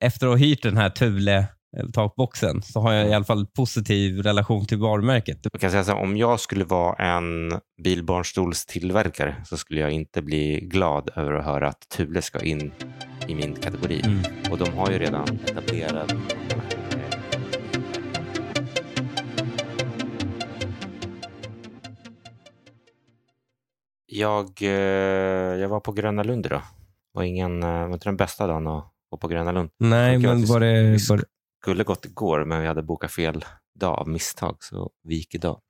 efter att ha hyrt den här Thule takboxen så har jag i alla fall positiv relation till varumärket. Jag kan säga så här, om jag skulle vara en bilbarnstolstillverkare så skulle jag inte bli glad över att höra att Thule ska in i min kategori. Mm. Och de har ju redan etablerad Jag, eh, jag var på Gröna Lund idag. Var ingen, eh, var inte den bästa dagen att gå på Gröna Lund. Nej, men var det... vi skulle gått igår, men vi hade bokat fel dag av misstag, så vi gick idag.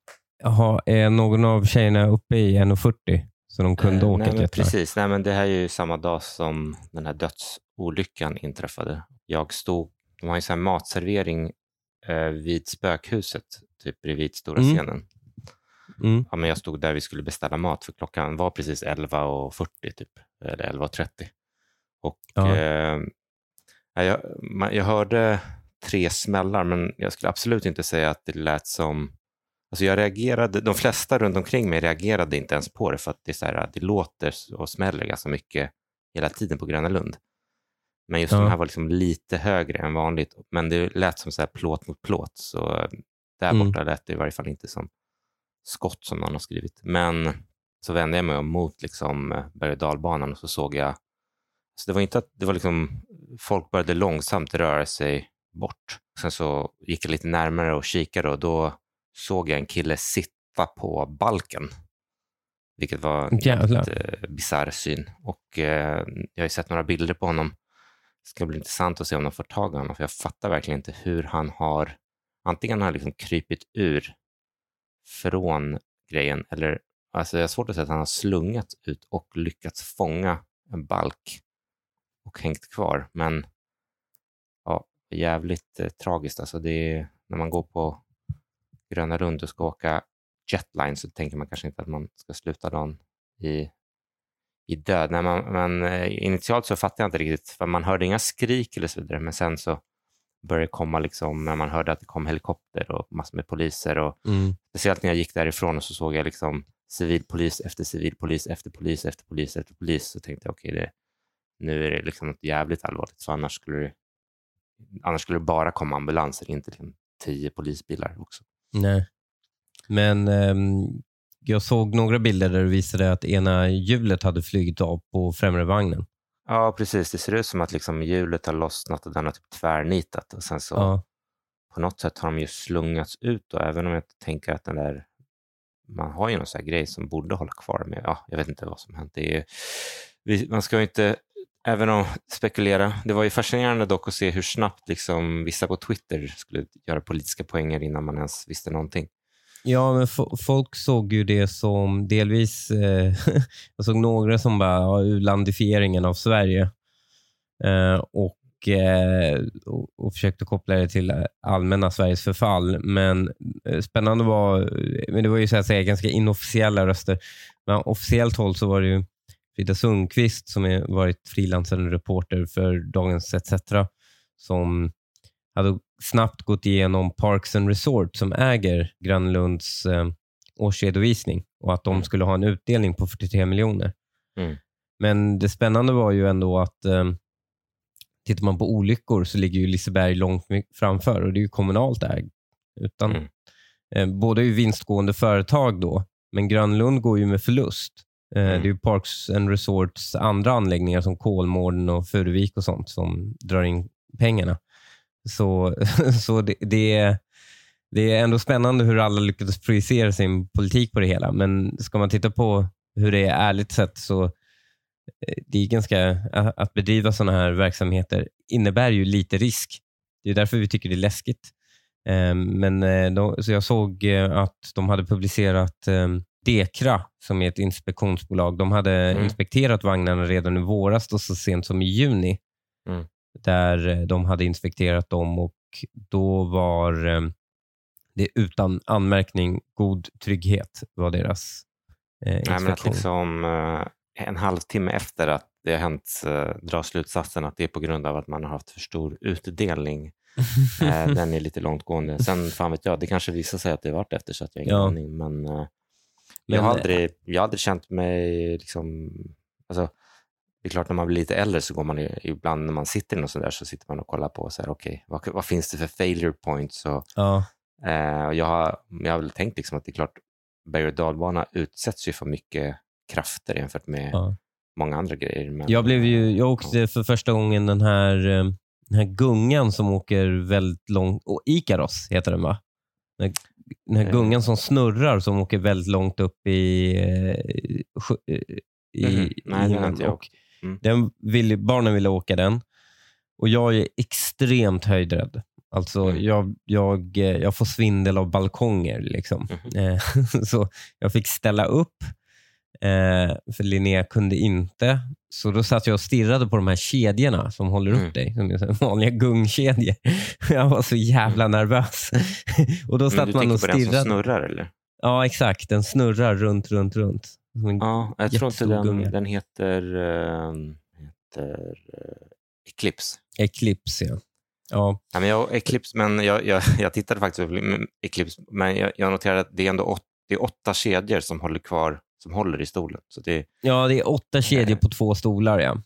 Jaha, är någon av tjejerna uppe i 1,40 så de kunde Eh, åka nej, men? Precis, nej, men det här är ju samma dag som den här dödsolyckan inträffade. Jag stod, de har ju så här matservering eh, vid spökhuset, typ bredvid stora Mm. scenen. Mm. Ja, men jag stod där vi skulle beställa mat för klockan var precis 11.40 typ, eller 11.30. Och Ja. eh, jag, jag hörde tre smällar, men jag skulle absolut inte säga att det lät som... Alltså jag reagerade, de flesta runt omkring mig reagerade inte ens på det för att det, är så här, det låter och smäller ganska mycket hela tiden på Gröna Lund. Men just Ja. de här var liksom lite högre än vanligt, men det lät som så här plåt mot plåt. Så där Mm. borta lät det i varje fall inte som skott som någon har skrivit. Men så vände jag mig om mot liksom eh, berg och dalbanan och så såg jag, så det var inte att det var liksom, folk började långsamt röra sig bort. Sen så gick jag lite närmare och kikade och då såg jag en kille sitta på balken. Vilket var en Jävlar. jävligt eh, bisarr syn. Och eh, jag har ju sett några bilder på honom. Det ska bli intressant att se om de får tag i honom, för jag fattar verkligen inte hur han har, antingen har han liksom krypit ur från grejen, eller alltså jag har svårt att säga att han har slungat ut och lyckats fånga en balk och hängt kvar. Men ja, jävligt eh, tragiskt. Alltså det är, när man går på Gröna Lund och ska åka jetline så tänker man kanske inte att man ska sluta dagen i, i död. Nej, man, men eh, initialt så fattade jag inte riktigt, för man hörde inga skrik eller så vidare, men sen så började det komma, liksom, när man hörde att det kom helikopter och massor med poliser. Och, Mm. speciellt när jag gick därifrån och så såg jag liksom civilpolis efter civilpolis efter polis efter polis efter polis, så tänkte jag okej, det nu är det liksom något jävligt allvarligt, så annars skulle det, annars skulle det bara komma ambulanser, inte liksom tio polisbilar också. Nej. Men ehm, jag såg några bilder där det visade att ena hjulet hade flugit av på främre vagnen. Ja, precis. Det ser ut som att liksom hjulet har lossnat och den har typ tvärnitat och sen så Ja. på något sätt har de ju slungats ut och även om jag tänker att den där man har ju någon sån grej som borde hålla kvar med, ja, jag vet inte vad som hänt. Det är, vi, man ska ju inte, även om spekulera, det var ju fascinerande dock att se hur snabbt liksom vissa på Twitter skulle göra politiska poänger innan man ens visste någonting. Ja, men folk såg ju det som delvis... Eh, jag såg några som bara, ja, u-landifieringen av Sverige. Eh, och, eh, och, och försökte koppla det till eh, allmänna Sveriges förfall. Men eh, spännande var, eh, men det var ju så att säga ganska inofficiella röster. Men officiellt håll så var det ju Frida Sundqvist som är varit frilansande reporter för Dagens ETC som hade snabbt gått igenom Parks and Resort som äger Grönlunds eh, årsredovisning och att de Mm. skulle ha en utdelning på 43 miljoner. Mm. Men det spännande var ju ändå att eh, tittar man på olyckor så ligger ju Liseberg långt framför och det är ju kommunalt ägt. Utan, Mm. eh, båda är ju vinstgående företag då, men Grönlund går ju med förlust. Eh, Mm. Det är Parks and Resorts andra anläggningar som Kolmården och Furuvik och sånt som drar in pengarna. Så, så det, det, är, det är ändå spännande hur alla lyckades projicera sin politik på det hela. Men ska man titta på hur det är ärligt sett så eh, det är ganska, att bedriva sådana här verksamheter innebär ju lite risk. Det är därför vi tycker det är läskigt. Eh, Men eh, de, så jag såg eh, att de hade publicerat eh, Dekra, som är ett inspektionsbolag. De hade Mm. inspekterat vagnarna redan i våras och så sent som i juni. Mm. Där eh, de hade inspekterat dem och då var eh, det utan anmärkning god trygghet var deras eh, Nej, men att inspektion. liksom eh, en halvtimme efter att det har hänt eh, dra slutsatsen att det är på grund av att man har haft för stor utdelning. Eh, den är lite långtgående. Sen fan vet jag, det kanske visar sig att det varit efter så att jag har ingen Ja. aning. Men, eh, Men, jag, har aldrig, jag har aldrig känt mig liksom... Alltså, det är klart när man blir lite äldre så går man ju, ibland när man sitter i något sånt där så sitter man och kollar på så här, okej, vad, vad finns det för failure points? Och, Ja. eh, och jag, har, jag har väl tänkt liksom att det är klart, berg och dalbana utsätts ju för mycket krafter jämfört med Ja. många andra grejer. Men, Jag, blev ju, jag åkte för första gången den här, eh, den här gungan som åker väldigt långt. Och Ikaros heter den va? Den, den här Eh. gungan som snurrar som åker väldigt långt upp i, eh, eh, i. Nej, i den har inte jag. Mm. den ville, Barnen ville åka den och jag är extremt höjdrädd. Alltså, Mm. jag, jag, jag får svindel av balkonger. Liksom. Eh, så jag fick ställa upp, eh, för Linnea kunde inte. Så då satt jag och stirrade på de här kedjorna som håller upp Mm. dig. Som är vanliga gungkedjor. Jag var så jävla nervös. och då Men satt du man tänker och på den som stirrade. snurrar eller? Ja, exakt. Den snurrar runt, runt, runt. Ja, jag tror inte den, gunga. den heter, ehm, heter uh, Eclipse. Eclipse. Ja. Ja, Ja, men jag, Eclipse, men jag, jag, jag tittade faktiskt på Eclipse, men jag, jag noterade att det är ändå åt, det är åtta kedjor som håller kvar, som håller i stolen. Så det, ja, det är åtta kedjor Eh. på två stolar. Ja.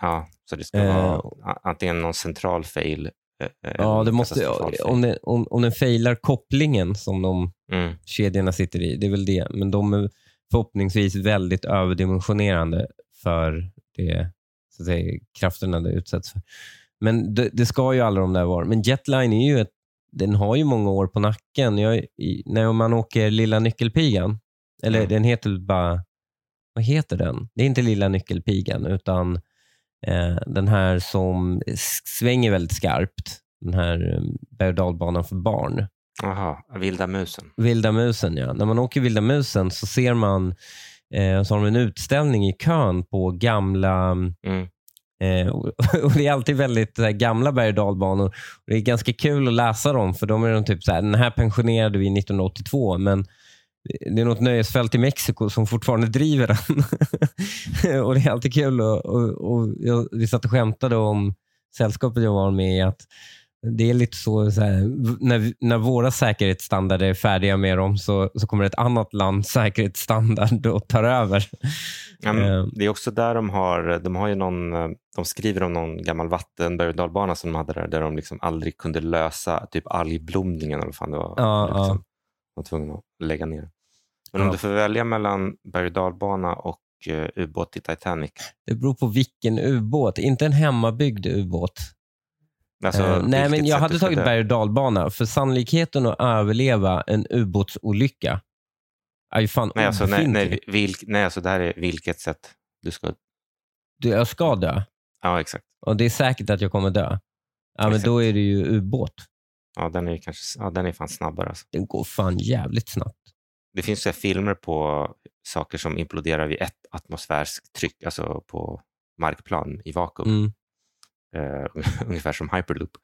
ja, så det ska Eh, vara antingen någon central fail. eh, eh, Ja, det måste, om, det, om, om den failar kopplingen som de Mm, kedjorna sitter i, det är väl det. Men de är förhoppningsvis väldigt överdimensionerande för det, så att säga, krafterna det utsätts för. Men det, det ska ju alla de där vara. Men Jetline är ju ett, den har ju många år på nacken. Jag, när man åker Lilla Nyckelpigan, eller Mm. den heter bara, vad heter den? Det är inte Lilla Nyckelpigan, utan eh, den här som svänger väldigt skarpt. Den här eh, berg och för barn. Aha, vilda musen. Vilda musen, ja. När man åker Vilda musen så ser man eh, så har de en utställning i kön på gamla Mm. eh, och Det är alltid väldigt här, gamla berg och dalbanor. Det är ganska kul att läsa dem, för de är de typ så här, den här pensionerade vi 1982, men det är något nöjesfält i Mexiko som fortfarande driver den. och Det är alltid kul. Och, och, och jag, vi satt och skämtade om sällskapet jag var med i, att det är lite så, så här, när, när våra säkerhetsstandarder är färdiga med dem så, så kommer ett annat lands säkerhetsstandard och tar över. Ja, men Eh. det är också där de har, de har ju någon, de skriver om någon gammal vatten berg och dalbana som de hade där, där de liksom aldrig kunde lösa typ algblomningen eller vad fan det var. Ja, liksom, var tvungna att lägga ner. Men om Ja. du får välja mellan berg och dalbana och uh, ubåt i Titanic. Det beror på vilken ubåt, inte en hemmabyggd ubåt. Alltså, Eh, nej, men jag hade tagit berg och dalbana, för sannolikheten att överleva en ubåtsolycka är ju fan Nej, alltså, nej, nej, vilk, nej, alltså det här är vilket sätt du ska... Du, Jag ska dö Ja, exakt. och det är säkert att jag kommer dö. Ja, men då är det ju ubåt. Ja, den är, kanske, ja, den är fan snabbare. Alltså. Den går fan jävligt snabbt. Det finns så filmer på saker som imploderar vid ett atmosfärskt tryck, alltså på markplan i vakuum. Mm. eh, ungefär som hyperloop.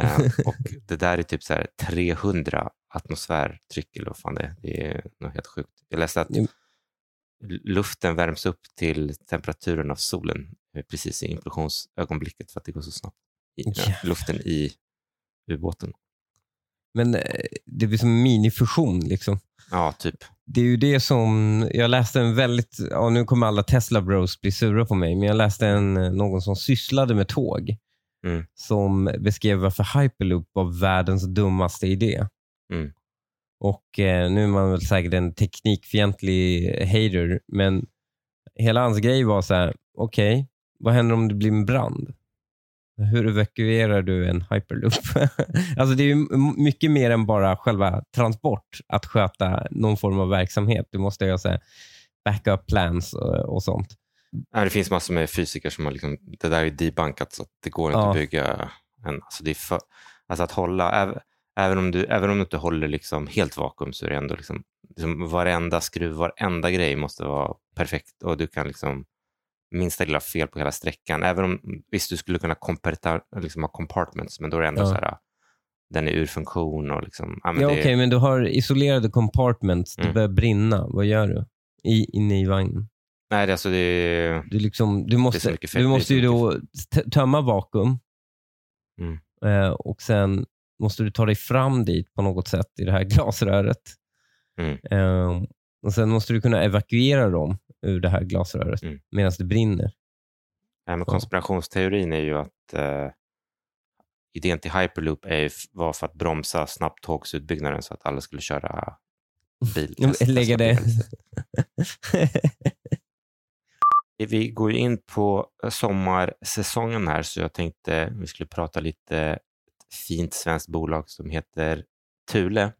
Eh, och det där är typ så här 300 atmosfärtryck eller vad fan det är. Det är något helt sjukt. Jag läste att Mm. luften värms upp till temperaturen av solen eh, precis i implosionsögonblicket för att det går så snabbt. I, Jävlar. luften i ubåten. Men eh, det blir som minifusion. Liksom. Ja, typ. Det är ju det som, jag läste en väldigt, ja, nu kommer alla Tesla bros bli sura på mig, men jag läste en, eh, någon som sysslade med tåg Mm. som beskrev varför hyperloop var världens dummaste idé. Mm. Och eh, Nu är man väl säkert en teknikfientlig hater, men hela hans grej var så här, okej, vad händer om det blir en brand? Hur evakuerar du en hyperloop? alltså det är mycket mer än bara själva transport, att sköta någon form av verksamhet. Du måste så här backup plans och, och sånt. Ja, det finns massor med fysiker som har liksom, det där är debunkat så att det går inte Ja. att bygga en, alltså det är för, alltså att hålla, äv, även om du, även om du inte håller liksom helt vakuum så är det ändå liksom, liksom varenda skruv, varenda grej måste vara perfekt och du kan liksom minsta lilla fel på hela sträckan, även om visst du skulle kunna komperta, liksom ha compartments, men då är det ändå Ja. så här, den är ur funktion och liksom, ja, men Ja, det, Okej, men du har isolerade compartments. Det Mm. börjar brinna. Vad gör du? I, inne i vagnen? nej, det, alltså det Du, liksom, du måste, mycket fett, du det måste ju då tömma vakuum Mm. eh, och sen måste du ta dig fram dit på något sätt i det här glasröret. Mm. Eh, och Sen måste du kunna evakuera dem ur det här glasröret Mm. medan det brinner. Eh, Men konspirationsteorin är ju att eh, idén till Hyperloop är, var för att bromsa snabbtågsutbyggnaden så att alla skulle köra bil. Lägga det-. Vi går ju in på sommarsäsongen här så jag tänkte vi skulle prata lite fint svenskt bolag som heter Thule.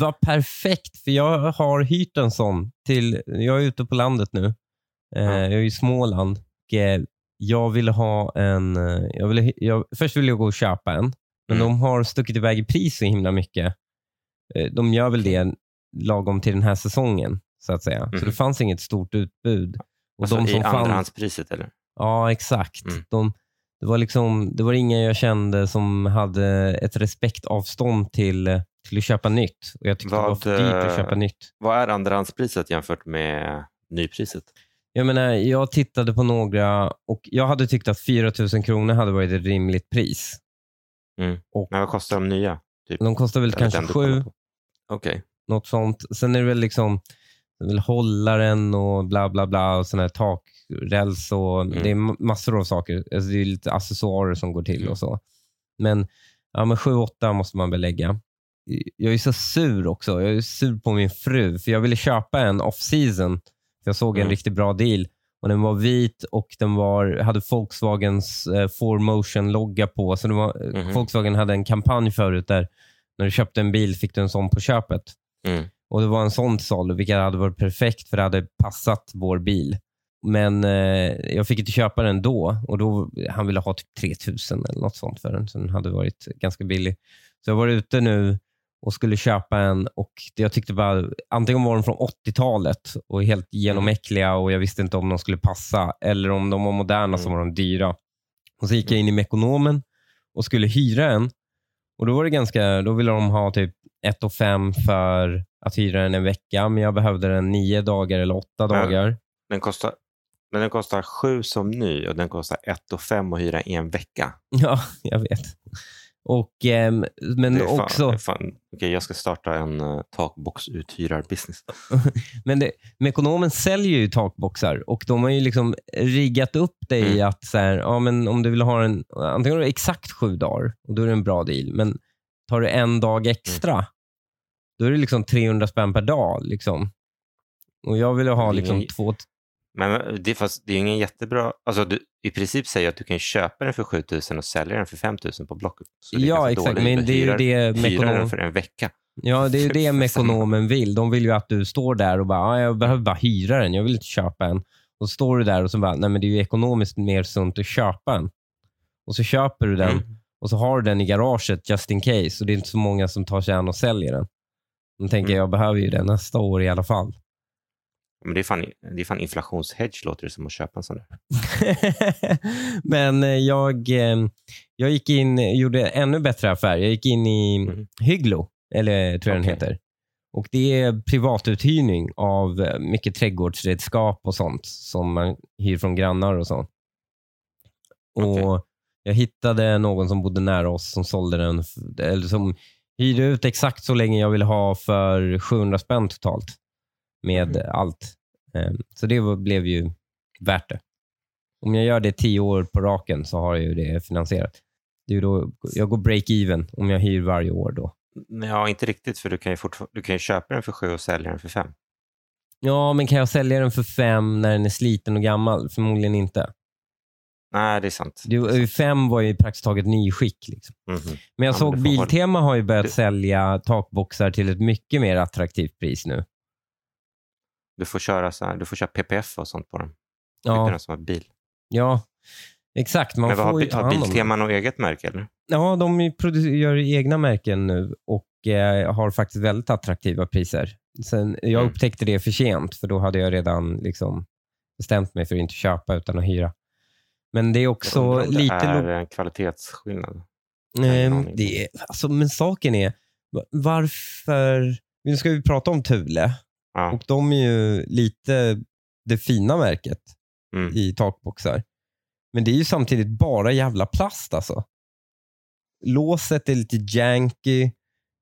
Vad perfekt, för jag har hyrt en sån. till. Jag är ute på landet nu. Eh, Ja. Jag är i Småland. Och, eh, jag ville ha en... eh, Jag ville, jag, först ville jag gå och köpa en, men Mm. de har stuckit iväg i pris så himla mycket. Eh, De gör väl det lagom till den här säsongen, så att säga. Så Mhm. det fanns inget stort utbud. Och Alltså de i som fann, andrahandspriset eller? Ja, exakt. Mm. De, det var liksom, det var ingen jag kände som hade ett respektavstånd till, till att köpa nytt. Och Jag tyckte det var Vad, för dyrt att eh, köpa nytt. Vad är andrahandspriset jämfört med nypriset? Jag, menar, jag tittade på några och jag hade tyckt att 4 000 kronor hade varit ett rimligt pris. Mm. Och Men vad kostar de nya? Typ? de kostar väl kanske sju. Okej. något sånt. Sen är det väl liksom väl hållaren och bla bla bla och sån här takräls och Mm. det är ma- massor av saker. Alltså det är lite accessoarer som går till Mm. och så. Men, ja, men 7-8 måste man belägga. Jag är så sur också. Jag är sur på min fru för jag ville köpa en off-season. Jag såg en Mm. riktigt bra deal och den var vit och den var, hade Volkswagens eh, 4Motion-logga på. Så var, Mhm. Volkswagen hade en kampanj förut där när du köpte en bil fick du en sån på köpet. Mm. Och Det var en sån salu, vilket hade varit perfekt för det hade passat vår bil. Men eh, jag fick inte köpa den då och då han ville ha typ 3000 eller något sånt för den. Så den hade varit ganska billig. Så jag var ute nu och skulle köpa en och jag tyckte bara, antingen var de från 80-talet och helt genomäckliga och jag visste inte om de skulle passa eller om de var moderna så Mm. var de dyra. Och Så gick jag in i Mekonomen och skulle hyra en och då var det ganska, då ville de ha typ 1 5 för att hyra den en vecka, men jag behövde den nio dagar eller åtta Men- dagar. Den kostar, men den kostar sju som ny och den kostar ett och fem att hyra i en vecka. Ja, jag vet. Och, ehm, men Det är fan, också, det är fan, okej, jag ska starta en uh, takboxuthyrarbusiness. men det, Mekonomen säljer ju takboxar och de har ju liksom riggat upp i Mm. att så här, ja, men om du vill ha en, antingen har du exakt sju dagar och då är det en bra deal, men tar du en dag extra, Mm. då är det liksom 300 spänn per dag. Liksom. Och jag ville ha liksom ingen- två, Men det, är fast, det är ingen jättebra... Alltså, du, I princip säger att du kan köpa den för 7000 och sälja den för 5000 på Blocket. Det Ja, exakt. Men det är ju det den Mekonom... för en vecka. Ja, det är ju det Mekonomen vill. De vill ju att du står där och bara, jag behöver bara hyra den. Jag vill inte köpa en. Och så står du där och så bara, nej men det är ju ekonomiskt mer sunt att köpa en. Och så köper du den Mm. och så har du den i garaget just in case. Och det är inte så många som tar sig an och säljer den. De tänker, Mm. jag behöver ju den nästa år i alla fall. Men det är, fan, det är fan inflationshedge låter det som att köpa en sån där. men eh, jag, eh, jag gick in, gjorde ännu bättre affär. Jag gick in i Mhm. Hyglo, eller tror jag den Okej. heter. Och Det är privatuthyrning av eh, mycket trädgårdsredskap och sånt som man hyr från grannar och. Okej. Och Jag hittade någon som bodde nära oss som sålde den, eller som hyrde ut exakt så länge jag ville ha för 700 spänn totalt med Mhm. allt. Eh, Så det var, blev ju värt det. Om jag gör det tio år på raken så har jag ju det finansierat. Det är då, jag går break-even om jag hyr varje år då. Ja, inte riktigt, för du kan ju, du kan ju köpa den för sju och sälja den för fem. Ja, men kan jag sälja den för fem när den är sliten och gammal? Förmodligen inte. Nej, det är sant. Det, fem var ju praktiskt taget nyskick. Liksom. Mhm. Men jag Ja, såg men du Biltema har ju börjat Du- sälja takboxar till ett mycket mer attraktivt pris nu. Du får köra så här, du får köra PPF och sånt på den. Ja. Ja, den som har bil. ja exakt. Man Men vad får har, har. Biltema något eget märke eller? Ja, de är gör egna märken nu och eh, har faktiskt väldigt attraktiva priser. Sen, jag Mm. upptäckte det för sent, för då hade jag redan liksom bestämt mig för att inte köpa utan att hyra. Men det är också om lite... Det är en kvalitetsskillnad. aning. det är, alltså, men saken är, va- varför... Nu ska vi prata om Thule Ja. och de är ju lite det fina märket Mm. i takboxar. Men det är ju samtidigt bara jävla plast alltså. Låset är lite janky.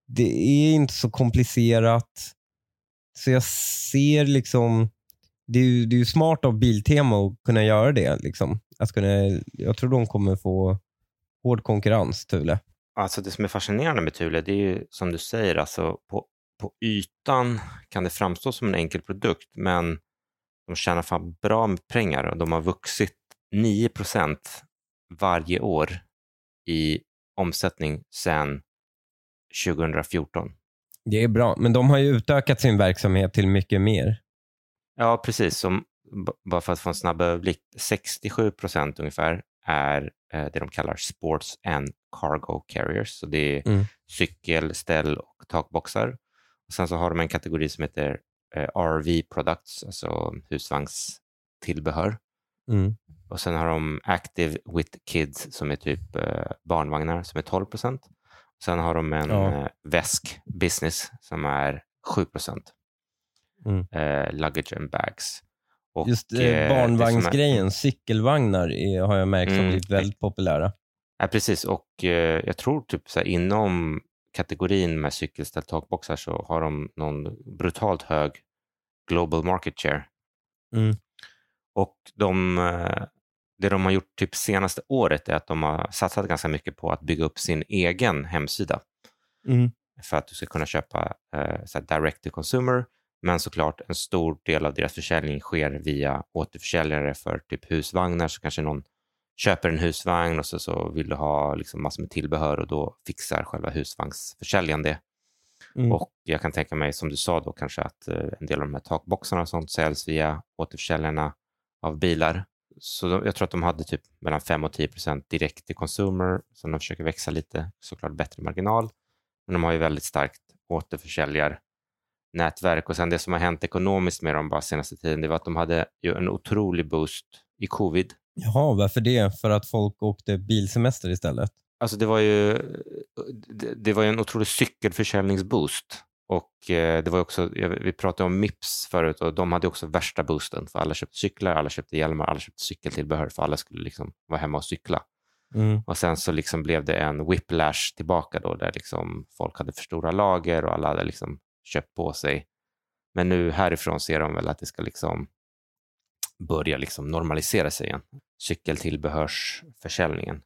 Det är inte så komplicerat. Så jag ser liksom... det är ju, det är ju smart av Biltema att kunna göra det. Liksom. Att kunna, jag tror de kommer få hård konkurrens, Thule. Alltså det som är fascinerande med Thule, det är ju som du säger, alltså på, på ytan kan det framstå som en enkel produkt, men de tjänar fan bra med pengar och de har vuxit 9% varje år i omsättning sedan 2014. Det är bra, men de har ju utökat sin verksamhet till mycket mer. Ja, precis. Som, bara för att få en snabb överblick, 67% ungefär är eh, det de kallar sports and cargo carriers. Så det är Mm. cykel, ställ och takboxar. Sen så har de en kategori som heter eh, RV products, alltså husvagnstillbehör. Mm. Och sen har de Active with Kids som är typ eh, barnvagnar som är 12 procent. Sen har de en Ja. eh, väsk business som är 7 procent. Mm. Eh, luggage and bags. Och, Just eh, som är- barnvagnsgrejen, cykelvagnar är, har jag märkt som Mm. blivit väldigt populära. Ja, precis. Och eh, jag tror typ så här, inom kategorin med cykelställ takboxar så har de någon brutalt hög global market share. Mm. Och de, eh, det de har gjort typ senaste året är att de har satsat ganska mycket på att bygga upp sin egen hemsida Mm. för att du ska kunna köpa eh, så direct to consumer. Men såklart en stor del av deras försäljning sker via återförsäljare för typ husvagnar. Så kanske någon köper en husvagn och så, så vill du ha liksom massor med tillbehör och då fixar själva husvagnsförsäljaren det. Mm. Och jag kan tänka mig, som du sa då, kanske att eh, en del av de här takboxarna och sånt säljs via återförsäljarna av bilar. Så de, jag tror att de hade typ mellan 5 och 10 procent direkt till consumer, så de försöker växa lite, såklart bättre marginal. Men de har ju väldigt starkt återförsäljarnätverk och sen det som har hänt ekonomiskt med dem bara senaste tiden, det var att de hade ju en otrolig boost i covid. Jaha, varför det? För att folk åkte bilsemester istället? Alltså det var ju, det, det var en otrolig cykelförsäljningsboost. Och eh, det var också, vi pratade om Mips förut och de hade också värsta boosten. För alla köpte cyklar, alla köpte hjälmar, alla köpte cykeltillbehör för alla skulle liksom vara hemma och cykla. Mm. Och sen så liksom blev det en whiplash tillbaka då där liksom folk hade för stora lager och alla hade liksom köpt på sig. Men nu härifrån ser de väl att det ska liksom börja liksom normalisera sig igen. Cykeltillbehörsförsäljningen.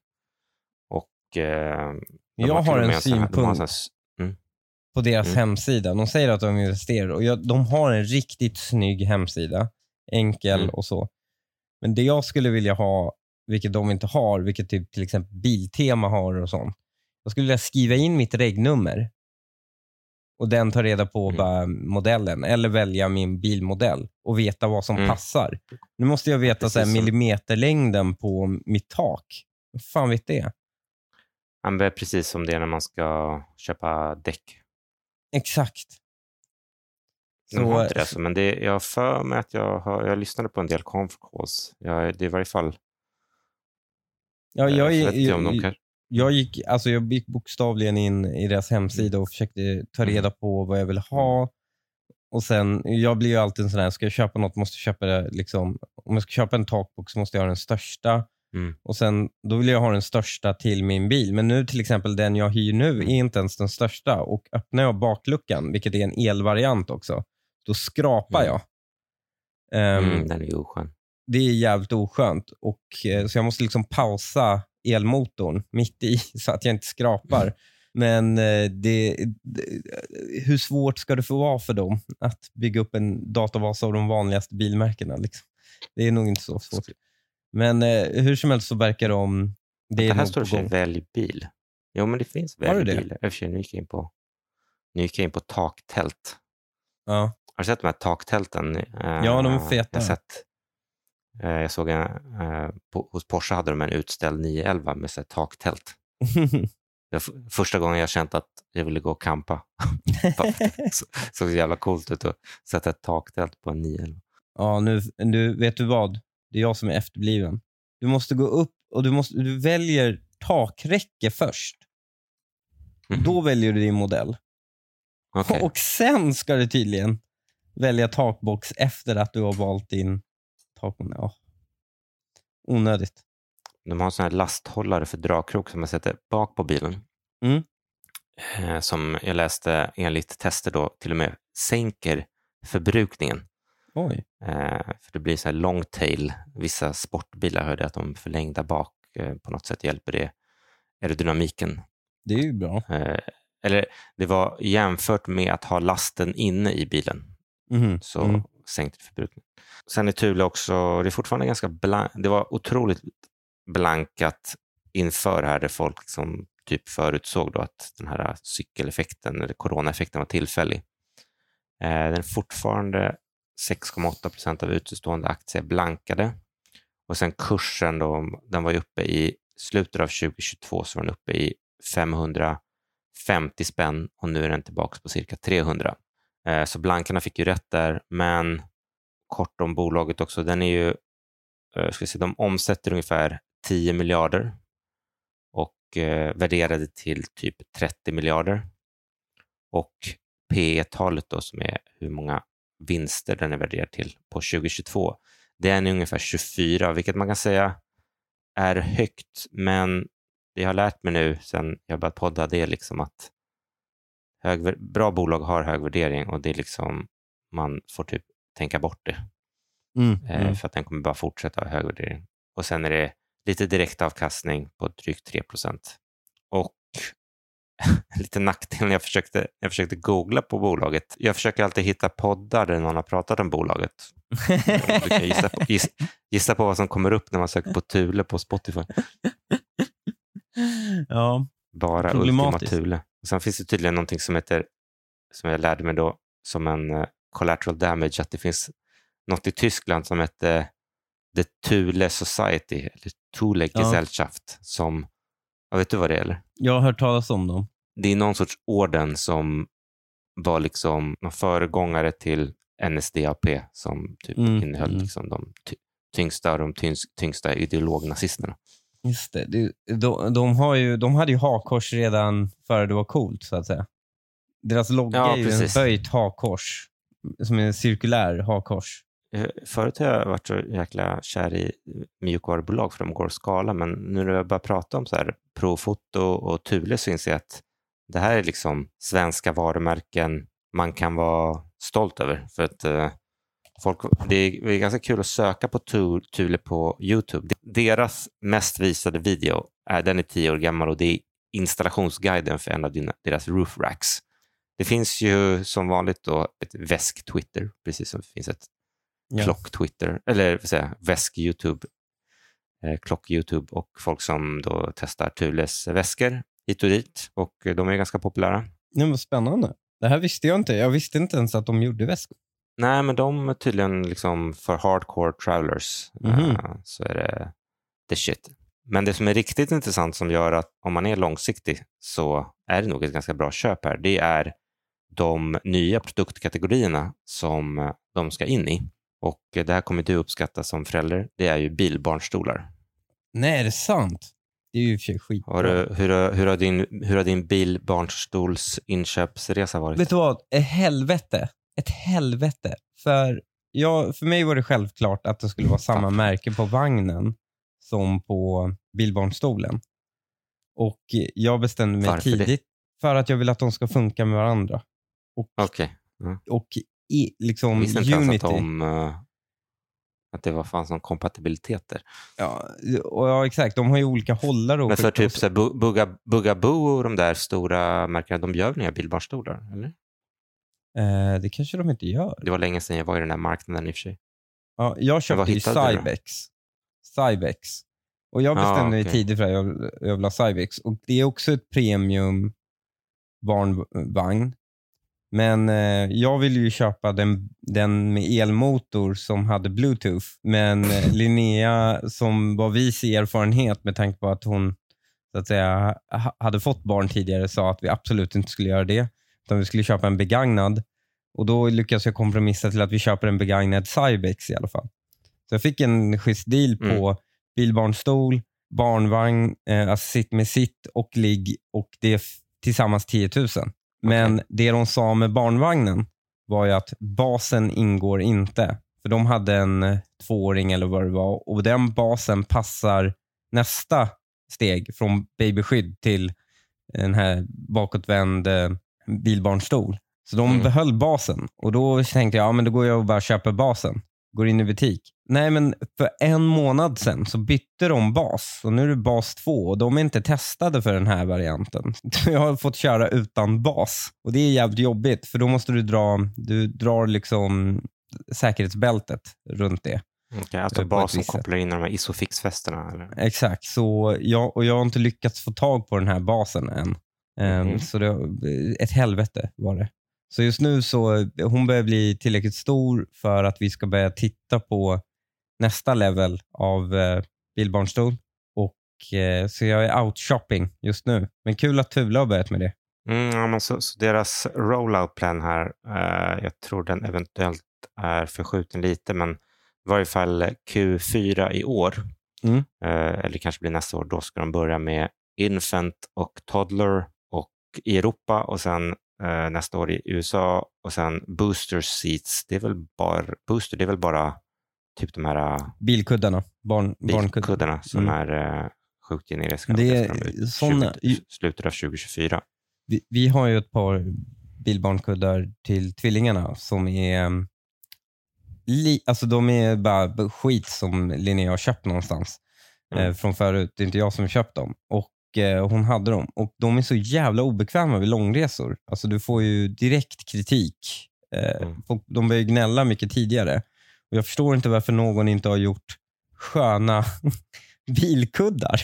Och eh, Jag har en sån här- har synpunkt s- på deras Mm. hemsida. De säger att de investerar och jag, de har en riktigt snygg hemsida. Enkel Mm. och så. Men det jag skulle vilja ha, vilket de inte har, vilket typ till exempel Biltema har och sånt. Jag skulle vilja skriva in mitt regnummer och den tar reda på Mm. bara modellen eller välja min bilmodell och veta vad som Mm. passar. Nu måste jag veta Precis så här, millimeterlängden på mitt tak. Vad fan vet det? Det är precis som det är när man ska köpa däck. Exakt. De har inte det, alltså, men det, jag har för mig att jag, har, jag lyssnade på en del conf calls. Jag, det är i varje fall... ja, jag, jag jag, kan, jag, gick, alltså jag gick bokstavligen in i deras hemsida och försökte ta Mm. reda på vad jag ville ha. Och sen, Jag blir ju alltid en sån här, ska jag köpa något måste jag köpa det, liksom, om jag ska köpa en takbox måste jag ha den största. Mm. Och sen, Då vill jag ha den största till min bil. Men nu till exempel den jag hyr nu Mm. är inte ens den största. Och Öppnar jag bakluckan, vilket är en elvariant också, då skrapar Mm. jag. Ehm, mm, den är oskön. det är jävligt oskönt. Och, eh, så jag måste liksom pausa elmotorn mitt i så att jag inte skrapar. Men eh, det, det, hur svårt ska det få vara för dem att bygga upp en databas av de vanligaste bilmärkena? Liksom? Det är nog inte så svårt. Men eh, hur som helst så verkar de... Det Det, är här står gång. välj bil. Jo, men det finns välj det? bil. För sig, nu gick jag in på, nu gick jag in på taktält. Ja. Har du sett de här taktälten? Eh, Ja, de är feta. Jag, sett, eh, jag såg en, eh, på, hos Porsche hade de en utställd 911 med så taktält. F- första gången jag känt att jag ville gå och campa. Så- så jävla coolt ut att sätta ett taktält på en 911. ja, nu, nu, vet du vad? Det är jag som är efterbliven. Du måste gå upp och du, måste, du väljer takräcke först. Mhm. Då väljer du din modell. Okej. Och sen ska du tydligen välja takbox efter att du har valt din takmodell. Ja. Onödigt. De har en sån här lasthållare för dragkrok som man sätter bak på bilen. Mm. Eh, som jag läste enligt tester då till och med sänker förbrukningen. Oj. Eh, för det blir så här long tail. Vissa sportbilar hörde att de förlängda bak eh, på något sätt hjälper det aerodynamiken. Det är ju bra. Eller det var jämfört med att ha lasten inne i bilen Mhm. så Mm. sänkte förbrukningen. Sen är Thule också, det är fortfarande ganska blank, det var otroligt blankat inför här där folk som typ förutsåg då att den här cykeleffekten eller coronaeffekten var tillfällig. Eh, den är fortfarande 6,8 procent av utestående aktier blankade och sen kursen då, den var ju uppe i slutet av 2022 så var den uppe i 550 spänn och nu är den tillbaka på cirka 300. Eh, så blankarna fick ju rätt där, men kort om bolaget också. Den är ju, eh, ska jag säga, de omsätter ungefär 10 miljarder och eh, värderade till typ 30 miljarder. Och P talet då som är hur många vinster den är värderad till på 2022, den är ungefär 24, vilket man kan säga är högt, men det jag har lärt mig nu sen jag började podda, det är liksom att hög, bra bolag har hög värdering och det är liksom, man får typ tänka bort det Mm. eh, Mm. för att den kommer bara fortsätta ha hög värdering. Och sen är det lite direktavkastning på drygt 3 procent. Och lite nackdel när jag försökte, jag försökte googla på bolaget. Jag försöker alltid hitta poddar där någon har pratat om bolaget. Du kan gissa på, giss, gissa på vad som kommer upp när man söker på Thule på Spotify. ja. Bara Ultima. Thule. Sen finns det tydligen någonting som heter, som jag lärde mig då, som en eh, collateral damage, att det finns något i Tyskland som heter The Thule Society, eller Thule Ja. Gesellschaft, som, ja, vet du vad det är eller? Jag har hört talas om dem. Det är någon sorts orden som var liksom någon föregångare till NSDAP som typ Mm, innehöll mm. liksom de ty- tyngsta de tyngst, tyngsta ideolognazisterna. Just det. det de, de, har ju, de hade ju hakkors redan före det var coolt, så att säga. Deras logga Ja, är ju precis. en böjt hakkors. Som är en cirkulär hakkors. Eh, förut har jag varit så jäkla kär i mjukvarubolag för de går att skala, men nu när jag börjar prata om så här Profoto och Thule så inser jag att det här är liksom svenska varumärken man kan vara stolt över. För att eh, folk, det, är, det är ganska kul att söka på Thule på Youtube. Deras mest visade video, är, den är tio år gammal och det är installationsguiden för en av dina, deras roof racks. Det finns ju som vanligt då ett väsk-Twitter, precis som det finns ett Ja. klock-Twitter, eller väsk-Youtube, eh, klock-Youtube och folk som då testar Thules väskor hit och dit och de är ganska populära. Nej, vad spännande. Det här visste jag inte. Jag visste inte ens att de gjorde väskor. Nej, men de är tydligen liksom för hardcore travelers Mhm. eh, så är det the shit. Men det som är riktigt intressant som gör att om man är långsiktig så är det nog ett ganska bra köp här. Det är de nya produktkategorierna som de ska in i. Och eh, det här kommer du uppskatta som förälder. Det är ju bilbarnstolar. Nej, är det sant? Det är ju och för skitbra. Har du, hur, har- hur, har din, hur har din bilbarnstols inköpsresa varit? Vet du vad? Ett helvete. Ett helvete. För, jag, för mig var det självklart att det skulle vara samma märke på vagnen som på bilbarnstolen. Och jag bestämde mig Varför det? tidigt för att jag vill att de ska funka med varandra. Okej. Och i, liksom Jag visste inte ens Unity. att, de, eh, att det var fanns någon kompatibilitet där. Ja, och ja, exakt. De har ju olika hållare. Men för typ så här, Bu- Bugga- Bugaboo och de där stora märkena, de gör väl inga bilbarnstolar? Eller? Eh, det kanske de inte gör. Det var länge sedan jag var i den här marknaden i och för sig. Ja, jag köpte ju? Cybex. Cybex. Och jag Ah, bestämde mig okej. tidigt för att jag, jag vill ha Cybex. Och det är också ett premium barnvagn. Men eh, jag ville ju köpa den, den med elmotor som hade bluetooth. Men eh, Linnea som var vis i erfarenhet med tanke på att hon så att säga, ha- hade fått barn tidigare sa att vi absolut inte skulle göra det. Utan vi skulle köpa en begagnad. Och Då lyckades jag kompromissa till att vi köper en begagnad Cybex i alla fall. Så jag fick en schysst deal på bilbarnstol, barnvagn, eh, alltså sitt med sitt och ligg och det tillsammans 10 000. Men det de sa med barnvagnen var ju att basen ingår inte. För de hade en eh, tvååring eller vad det var och den basen passar nästa steg från babyskydd till den här bakåtvänd eh, bilbarnstol. Så de Mm. behöll basen och då tänkte jag, ja men då går jag och bara köper basen. Går in i butik. Nej men för en månad sedan så bytte de bas och nu är det bas 2 och de är inte testade för den här varianten. Jag har fått köra utan bas och det är jävligt jobbigt för då måste du dra, du drar liksom säkerhetsbältet runt det. Okej, alltså På ett bas som visst sätt. kopplar in de här isofix-fästena? Exakt, så jag, och jag har inte lyckats få tag på den här basen än. Ehm, Mhm. Så det, ett helvete var det. Så just nu så hon börjar bli tillräckligt stor för att vi ska börja titta på nästa level av eh, bilbarnstol. Och, eh, så jag är out shopping just nu. Men kul att Tula har börjat med det. Mm, ja, men så, så deras rollout plan här, eh, jag tror den eventuellt är förskjuten lite, men i varje fall Q4 i år, Mm. eh, eller kanske blir nästa år, då ska de börja med Infant och Toddler och i Europa och sen eh, nästa år i USA och sen Booster Seats. Det är väl bara, booster, det är väl bara typ de här eh, Bilkuddarna, barn, barnkuddarna. bilkuddarna som Mm. är eh, sjukt generiska. Det är såna- 20, slutet av 2024. Vi, vi har ju ett par bilbarnkuddar till tvillingarna som är um, li, alltså de är bara skit som Linnea har köpt någonstans Mm. eh, från förut. Det är inte jag som köpt dem. Och Hon hade dem och de är så jävla obekväma vid långresor. Alltså du får ju direkt kritik. Eh, Mm. de börjar gnälla mycket tidigare. Och Jag förstår inte varför någon inte har gjort sköna bilkuddar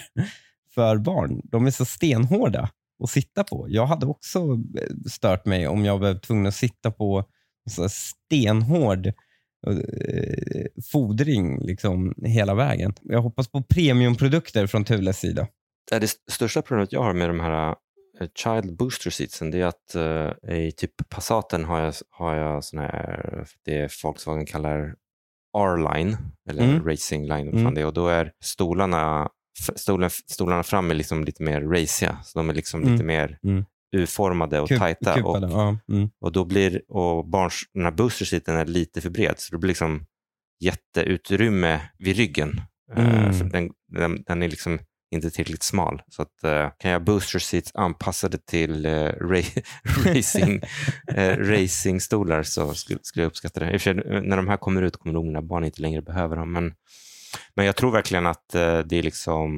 för barn. De är så stenhårda att sitta på. Jag hade också eh, stört mig om jag var tvungen att sitta på så stenhård eh, fodring liksom hela vägen. Jag hoppas på premiumprodukter från Thules sida. Det st- största problemet jag har med de här eh, Child Booster Seatsen det är att eh, i typ Passaten har jag, har jag såna här, det Volkswagen kallar R-line, eller Mm. Racing Line, Mm. det och då är stolarna, stolen, stolarna fram är liksom lite mer raciga, så de är liksom Mm. lite mer Mm. U-formade och Kup- tajta. Och, kupade, ja, mm. och då blir, och barns, den här booster seaten är lite för bred, så det blir liksom jätteutrymme vid ryggen. För den, den, den är liksom inte tillräckligt smal. Så att, eh, kan jag booster seats anpassade till eh, ra- racing, eh, racingstolar så skulle, skulle jag uppskatta det. I och för sig, när de här kommer ut kommer nog mina barn inte längre behöva dem. Men, men jag tror verkligen att det är liksom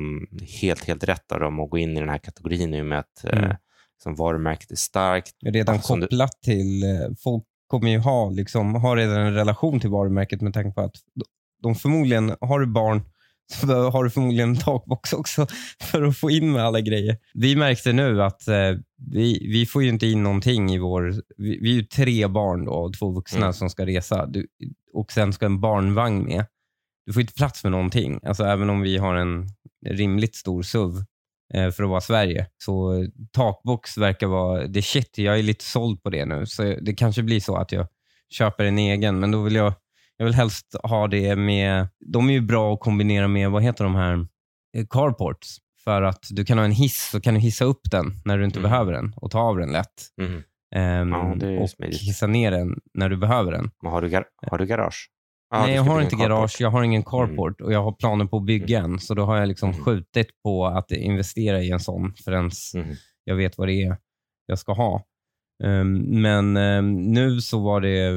helt, helt rätt av dem att gå in i den här kategorin i och med att Mm. som varumärket är starkt. Redan du- kopplat till, folk kommer ju ha, liksom, ha redan en relation till varumärket med tanke på att de förmodligen, har du barn så har du förmodligen en takbox också för att få in med alla grejer. Vi märkte nu att eh, vi, vi får ju inte in någonting i vår... Vi, vi är ju tre barn då, och två vuxna Mm. som ska resa du, och sen ska en barnvagn med. Du får inte plats med någonting. Alltså även om vi har en rimligt stor SUV eh, för att vara Sverige. Så takbox verkar vara det shit. Jag är lite såld på det nu. Så det kanske blir så att jag köper en egen, men då vill jag, jag vill helst ha det med... De är ju bra att kombinera med, vad heter de här? Eh, Carports. För att du kan ha en hiss så kan du hissa upp den när du inte Mm. behöver den och ta av den lätt. Mm. Ehm, Ja, det är och smidigt. hissa ner den när du behöver den. Men har, du gar- har du garage? Ja, Nej, jag har inte carport. garage, jag har ingen carport och jag har planer på att bygga en. Så då har jag liksom Mm. skjutit på att investera i en sån förrän jag vet vad det är jag ska ha. Ehm, men ehm, nu så var det...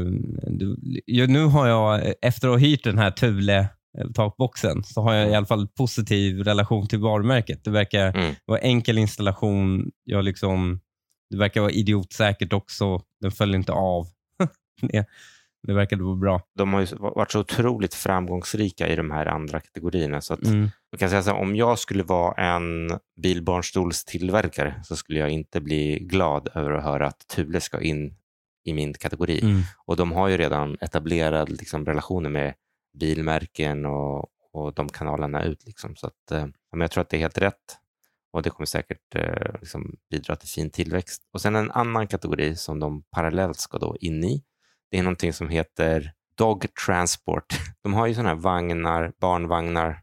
nu har jag, efter att ha hyrt den här Thule eh, takboxen, så har jag i alla fall positiv relation till varumärket. Det verkar Mm. vara enkel installation. Jag liksom, det verkar vara idiotsäkert också. Den följer inte av. det, verkade vara bra. De har ju varit så otroligt framgångsrika i de här andra kategorierna. Så att Mm. jag kan säga så här, om jag skulle vara en bilbarnstolstillverkare så skulle jag inte bli glad över att höra att Thule ska in i min kategori. Mm. Och de har ju redan etablerade liksom, relationer med bilmärken och, och de kanalerna ut. Liksom. Så att, eh, jag tror att det är helt rätt och det kommer säkert eh, liksom, bidra till fin tillväxt. Och sen en annan kategori som de parallellt ska då in i, det är någonting som heter Dog Transport. De har ju sådana här vagnar, barnvagnar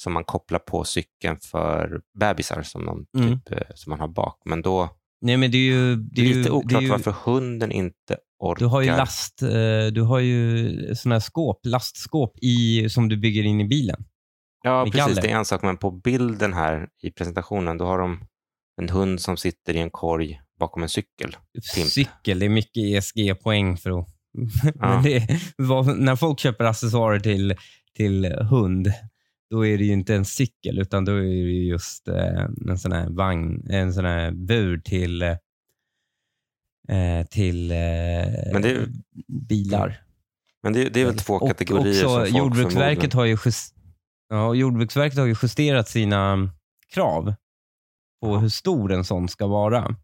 som man kopplar på cykeln för bebisar som, de, Mm. typ, eh, som man har bak. Men då, Nej, men det är ju... Det är lite ju, oklart är ju, varför hunden inte orkar. Du har ju last, eh, du har ju såna här skåp, lastskåp i, som du bygger in i bilen. Ja, precis. galler. Det är en sak, men på bilden här i presentationen, då har de en hund som sitter i en korg bakom en cykel. Pimp. Cykel, det är mycket ESG-poäng för att... Ja. Det, vad- när folk köper accessoarer till, till hund, då är det ju inte en cykel, utan då är det ju just eh, en sån här vagn, en sån här bur till, eh, till eh, Men det är- bilar. Men det, det är väl två Och kategorier som också folk Jordbruksverket har, ju just, ja, Jordbruksverket har ju justerat sina krav på hur stor en sån ska vara.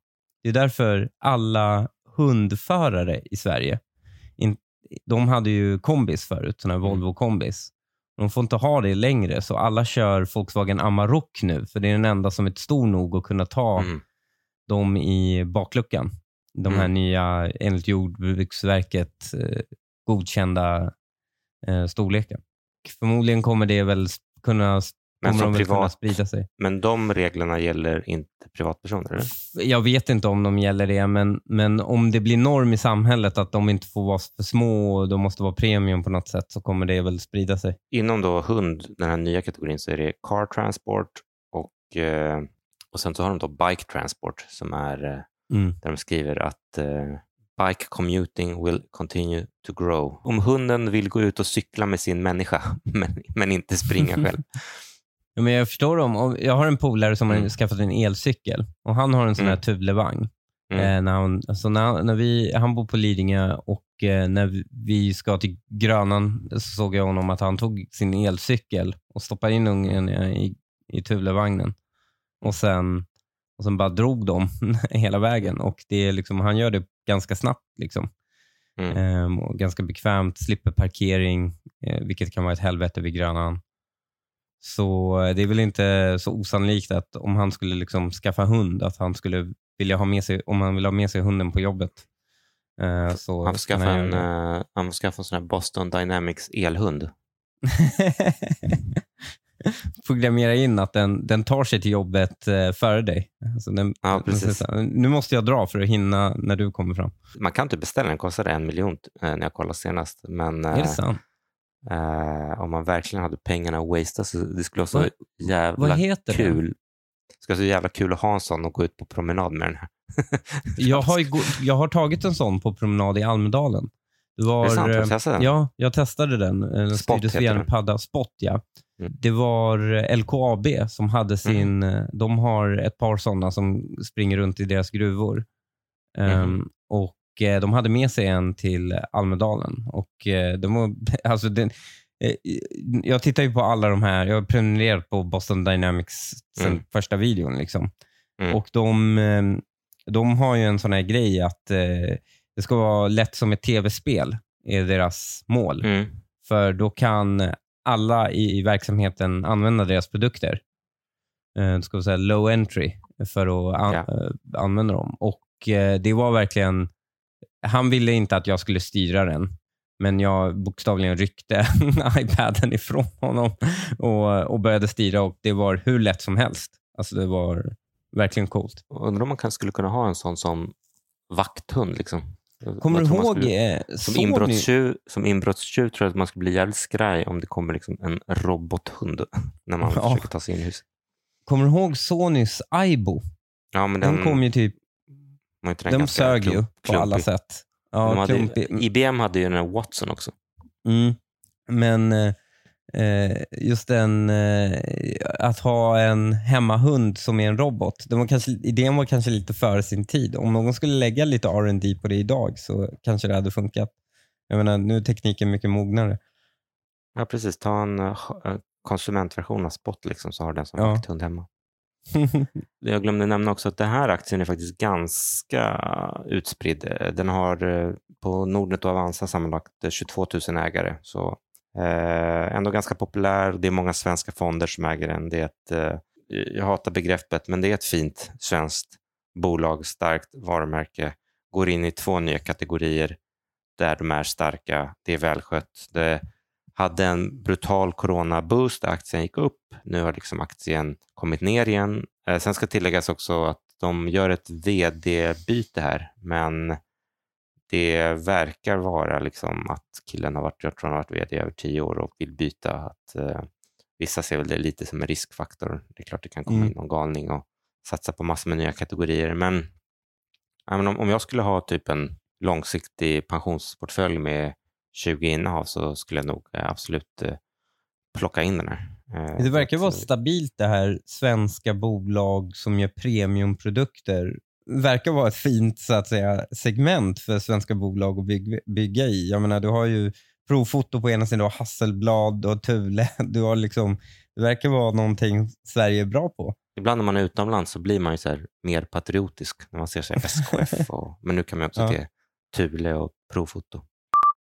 Det är därför alla hundförare i Sverige, de hade ju kombis förut, såna här Mm. Volvo kombis. De får inte ha det längre, så alla kör Volkswagen Amarok nu, för det är den enda som är stor nog att kunna ta Mm. dem i bakluckan. De här Mm. nya, enligt Jordbruksverket, eh, godkända eh, storleken. Förmodligen kommer det väl kunna, Men de som kunna privat, sprida sig. men de reglerna gäller inte privatpersoner? Eller? Jag vet inte om de gäller det, men, men om det blir norm i samhället att de inte får vara för små och de måste vara premium på något sätt så kommer det väl sprida sig. Inom då hund, den här nya kategorin, så är det car transport och, eh, och sen så har de då bike transport som är eh, Mm. där de skriver att eh, bike commuting will continue to grow. Om hunden vill gå ut och cykla med sin människa, men, men inte springa själv. Ja, men jag förstår dem. Om- Jag har en polare som har Mm. skaffat en elcykel och han har en sån här Mm. Thule-vagn. Mm. Eh, när han, alltså när, när vi, han bor på Lidingö och eh, när vi- ska till Grönan så såg jag honom att han tog sin elcykel och stoppade in ungen i, i Thule-vagnen. Och sen, och sen bara drog de hela vägen. Och det är liksom, Han gör det ganska snabbt. Liksom. Mm. Ehm, och ganska bekvämt, slipper parkering, eh, vilket kan vara ett helvete vid Grönan. Så eh, det är väl inte så osannolikt att om han skulle liksom skaffa hund, att han skulle vilja ha med sig, om han vill ha med sig hunden på jobbet. eh, så Han får skaffa en, det. eh, han får skaffa en sån här Boston Dynamics elhund. Programmera in att den, den tar sig till jobbet före dig. Alltså den, Ja, precis. nu måste jag dra för att hinna när du kommer fram. Man kan inte beställa den, kostade en miljon när jag kollade senast. Men Är det sant? Eh, om man verkligen hade pengarna att wastea så det skulle vara så Vad- jävla den? kul. Det skulle vara så jävla kul att ha en sån och gå ut på promenad med den här. Jag har, jag har tagit en sån på promenad i Almedalen. Det var, Är det sant? Eh, den? Ja, jag testade den. Eh, Den Spot styrdes heter via en den. padda. Spot, ja. Mm. Det var LKAB som hade sin... eh, De har ett par sådana som springer runt i deras gruvor. Ehm, Mhm. och De hade med sig en till Almedalen. Och, eh, de var, alltså den, eh, jag tittar ju på alla de här. Jag har prenumererat på Boston Dynamics sen Mm. första videon. Liksom. Mm. Och de, eh, de har ju en sån här grej att eh, det ska vara lätt som ett tv-spel, är deras mål. Mm. För då kan alla i, i verksamheten använda deras produkter. Eh, ska här low entry för att an, Ja. eh, använda dem. Och eh, det var verkligen... Han ville inte att jag skulle styra den, men jag bokstavligen ryckte iPaden ifrån honom och, och började styra och det var hur lätt som helst. Alltså det var verkligen coolt. Undrar om man kan, skulle kunna ha en sån som vakthund. Liksom. Kommer Jag du ihåg... Skulle, eh, som, ni- inbrottstjuv, som inbrottstjuv tror jag att man skulle bli jävligt skraj om det kommer liksom en robothund när man Ja. försöker ta sig in i huset. Kommer du ihåg Sonys Aibo? Ja, men Den, den, kom ju typ... De sög ju på alla sätt. Ja, hade. IBM hade ju den här Watson också. Mm. Men eh, eh, just den, eh, att ha en hemmahund som är en robot. Den var kanske, idén var kanske lite före sin tid. Om någon skulle lägga lite R&D på det idag så kanske det hade funkat. Jag menar, nu är tekniken mycket mognare. Ja, precis. Ta en eh, konsumentversion av Spot liksom, så har den som Ja. vakthund hemma. Jag glömde nämna också att den här aktien är faktiskt ganska utspridd. Den har eh, på Nordnet och Avanza sammanlagt eh, 22 000 ägare. Så eh, ändå ganska populär. Det är många svenska fonder som äger den. Det är ett, jag hatar begreppet, men det är ett fint svenskt bolag, starkt varumärke. Går in i två nya kategorier där de är starka. Det är välskött. Det hade en brutal corona-boost där aktien gick upp. Nu har liksom aktien kommit ner igen. Eh, sen ska tilläggas också att de gör ett vd-byte här, men det verkar vara liksom att killen har varit, jag tror han har varit vd i över tio år och vill byta. Att, eh, vissa ser väl det lite som en riskfaktor. Det är klart det kan komma Mm. in någon galning och satsa på massor med nya kategorier, men men om, om jag skulle ha typ en långsiktig pensionsportfölj med 20 innehav så skulle jag nog eh, absolut eh, plocka in den här. Eh, Det verkar vara stabilt det här svenska bolag som gör premiumprodukter. verkar vara ett fint så att säga, segment för svenska bolag att bygga, bygga i. Jag menar, du har ju Profoto på ena sidan, du har Hasselblad, har Thule. Du har liksom, det verkar vara någonting Sverige är bra på. Ibland när man är utomlands så blir man ju så här mer patriotisk när man ser så här SKF. Och, men nu kan man också Ja. se Thule och Profoto.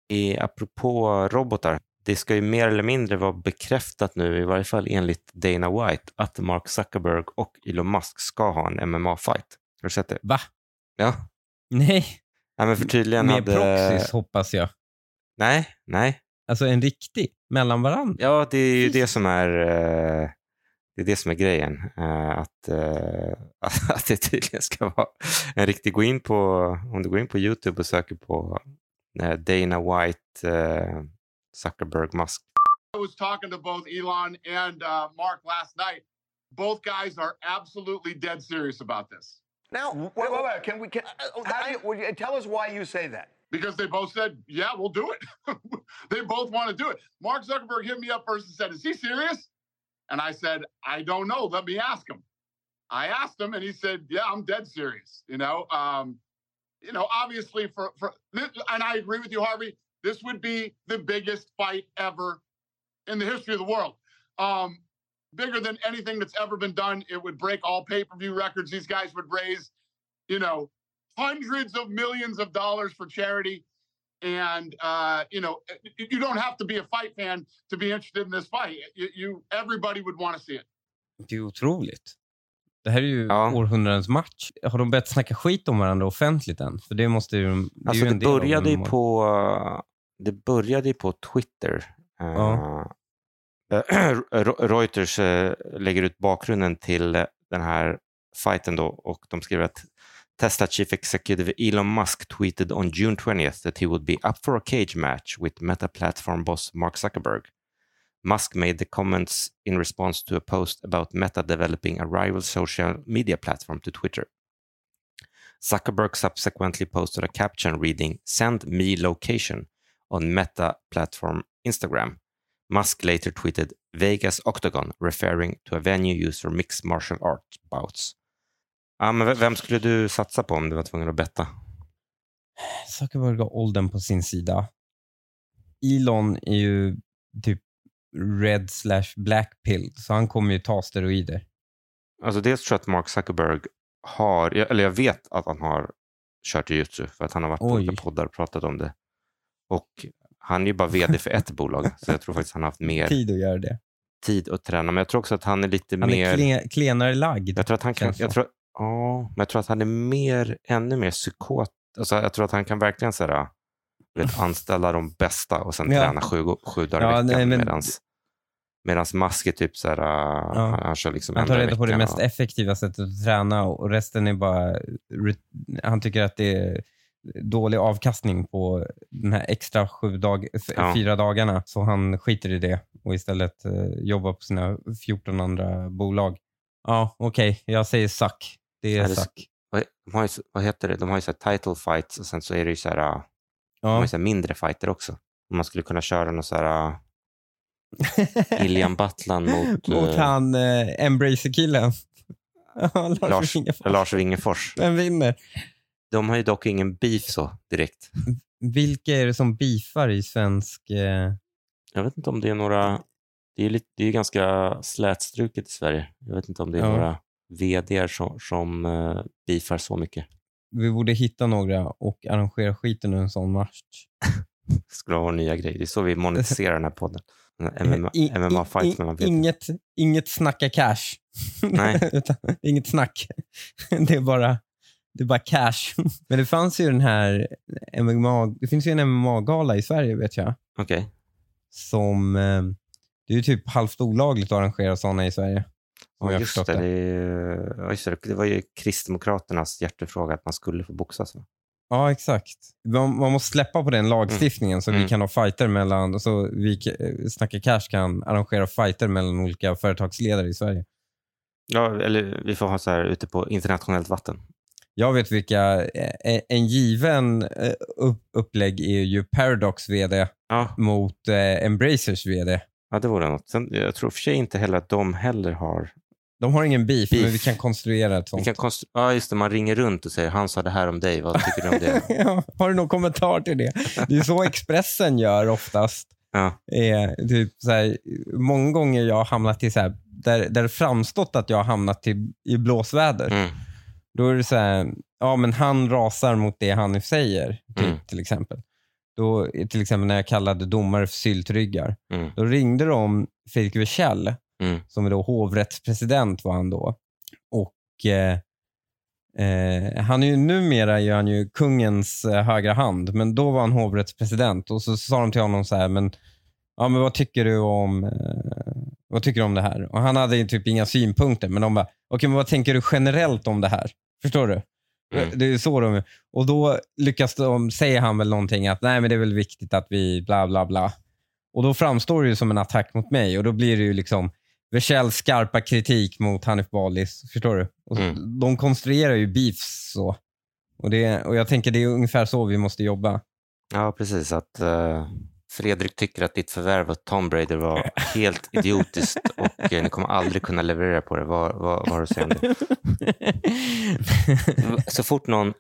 I, apropå robotar, det ska ju mer eller mindre vara bekräftat nu, i varje fall enligt Dana White, att Mark Zuckerberg och Elon Musk ska ha en MMA-fight. Har du sett det? Va? Ja. Nej, Nej, men för tydligen med hade... proxys hoppas jag. Nej, nej. Alltså en riktig, mellan varandra. Ja, det är ju det som är, eh, det är det som är grejen. eh, Att, eh, att det tydligen ska vara en riktig... Gå in på, om du går in på YouTube och söker på eh, Dana White, eh, Zuckerberg, Musk. I was talking to both Elon and uh, Mark last night. Both guys are absolutely dead serious about this Now, wait, wait, wait. Can we? Can, how do you, would you tell us why you say that? because they both said, "Yeah, we'll do it." they both want to do it. Mark Zuckerberg hit me up first and said, "Is he serious?" And I said, "I don't know. Let me ask him." I asked him, and he said, "Yeah, I'm dead serious." You know, um, you know, obviously for for, and I agree with you, Harvey. This would be the biggest fight ever in the history of the world. Um, bigger than anything that's ever been done. It would break all pay-per-view records. These guys would raise, you know, hundreds of millions of dollars for charity. And uh, you know, you don't have to be a fight fan to be interested in this fight. You, you everybody would want to see it. Det är otroligt. Det här är ju Ja. århundradets match. Har de börjat snacka skit om varandra offentligt än? För det måste ju... Det, Alltså ju det började ju på, det började ju på Twitter. Ja. Eh, Re- Reuters eh, lägger ut bakgrunden till den här fighten då och de skriver att Tesla Chief Executive Elon Musk tweeted on June 20th that he would be up for a cage match with Meta platform boss Mark Zuckerberg. Musk made the comments in response to a post about Meta developing a rival social media platform to Twitter. Zuckerberg subsequently posted a caption reading "Send me location" on Meta platform Instagram. Musk later tweeted Vegas Octagon, referring to a venue used for mixed martial arts bouts. Ja, men vem skulle du satsa på om du var tvungen att betta? Zuckerberg har åldern på sin sida. Elon är ju typ red slash black pill, så han kommer ju ta steroider. Alltså dels tror jag att Mark Zuckerberg har, eller jag vet att han har kört jujutsu för att han har varit på Oj. olika poddar och pratat om det. Och han är ju bara vd för ett bolag, så jag tror faktiskt han har haft mer Tid att göra det. tid att träna. Men jag tror också att han är lite Han mer... är klen, klenare lagd. Jag tror att han kan, jag tror, ja, men jag tror att han är mer, ännu mer psykot. Alltså, jag tror att han kan verkligen så här, vet, anställa de bästa och sen Ja. träna sju, sju dagar Ja, i nej, veckan. men- medans, medans Musk är typ så här, han, han kör liksom Han tar reda på det mest effektiva sättet att träna och resten är bara... Han tycker att det är dålig avkastning på den här extra sju dag, Ja. fyra dagarna. Så han skiter i det och istället eh, jobbar på sina 14 andra bolag. Ja, okej. Jag säger suck. Det är Ja, det- suck. Vad- De har ju, vad heter det? De har ju så title fights och sen så är det ju så här, de har Ja. ju så mindre fighter också. Om man skulle kunna köra någon så här Iljan Battlan mot, Mot eh, han eh, Embracer-killen. Lars, Lars, Wingefors. Lars Wingefors. Vem vinner? De har ju dock ingen beef så direkt. Vilka är det som beefar i svensk... Eh... Jag vet inte om det är några... Det är ju lite, det är ju ganska slätstruket i Sverige. Jag vet inte om det är Ja. några vd som, som uh, beefar så mycket. Vi borde hitta några och arrangera skiten ur en sån match. Det skulle vara vår nya grej. Det är så vi monetiserar den här podden. MMA, I- MMA fight mellan vd. inget, inget snacka cash. Nej. Utan, inget snack. Det är, bara, det är bara cash. Men det fanns ju den här MMA, det finns ju en MMA-gala i Sverige vet jag. Okej. Som, eh, det är ju typ halvt olagligt att arrangera sådana i Sverige. Ja, just det. det. Det, är- just det. det var ju Kristdemokraternas hjärtefråga att man skulle få boxas. Va? Ja, exakt. Man, man måste släppa på den lagstiftningen så Mm. vi kan ha fighter mellan, så vi, ka- Snacka Cash kan arrangera fighter mellan olika företagsledare i Sverige. Ja, eller vi får ha så här ute på internationellt vatten. Jag vet vilka, eh, en given eh, upp, upplägg är ju Paradox VD Ja, mot eh, Embracers VD. ja, det vore något. Sen, jag tror för sig inte heller att de heller har... De har ingen beef, Beef. men vi kan konstruera ett Vi sånt. kan konstru- ja, just det. Man ringer runt och säger han sa det här om dig. Vad tycker du om det? ja, har du någon kommentar till det? Det är så Expressen gör oftast. Ja, är typ så här, många gånger jag har hamnat i så här, där, där det framstått att jag har hamnat i, i blåsväder. mm, Då är det så här, ja men han rasar mot det han säger, typ, Mm. till exempel. Då, till exempel när jag kallade domare för syltryggar. mm, Då ringde de Fredrik Wersäll, mm, som då hovrättspresident var han då. Och eh, eh, han är ju numera är han ju kungens eh, högra hand, men då var han hovrättspresident och så sa de till honom så här, men, ja, men vad tycker du om eh, vad tycker du om det här? Och han hade ju typ inga synpunkter, men de bara, okej, men vad tänker du generellt om det här? Förstår du? Mm. Det är så de Och då lyckas de, säger han väl någonting att nej men det är väl viktigt att vi bla bla bla. Och då framstår det ju som en attack mot mig och då blir det ju liksom Versells skarpa kritik mot Hanif Balis. Förstår du? Och Mm. De konstruerar ju beefs så. Och, det, och jag tänker det är ungefär så vi måste jobba. ja, precis. Att eh, Fredrik tycker att ditt förvärv av Tom Brady var helt idiotiskt och eh, ni kommer aldrig kunna leverera på det. Vad, har du att säga om det? Så fort någon,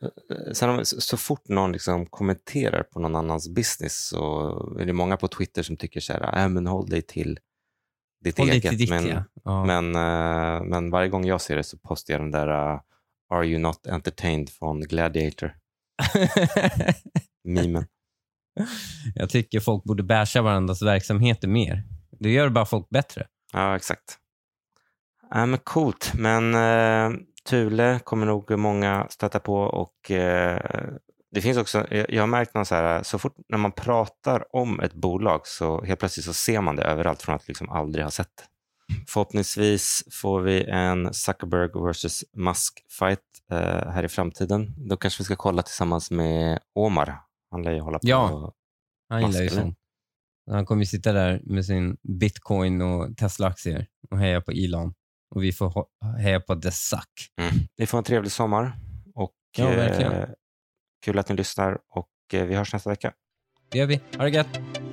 sen om- så så fort någon liksom kommenterar på någon annans business så är det många på Twitter som tycker så här, äh, men håll dig till ditt Håll eget. ditt men, ja. men, eh, men varje gång jag ser det så postar jag den där uh, Are you not entertained från Gladiator, memen. jag tycker folk borde basha varandras verksamheter mer. Det gör bara folk bättre. Ja, exakt. Ja, men coolt, men eh, Thule kommer nog många stöta på och eh, det finns också, jag, har märkt någon så här, så fort när man pratar om ett bolag så helt plötsligt så ser man det överallt från att liksom aldrig ha sett det. Förhoppningsvis får vi en Zuckerberg versus Musk-fight eh, här i framtiden. Då kanske vi ska kolla tillsammans med Omar. Han lär ju hålla på. Ja. Han gillar ju sånt. Han kommer ju sitta där med sin bitcoin och Tesla-aktier och heja på Elon. Och vi får heja på The Suck. Mm. Ni får en trevlig sommar och Ja, verkligen. eh, kul att ni lyssnar och eh, vi hörs nästa vecka. Det gör vi. Ha det gött!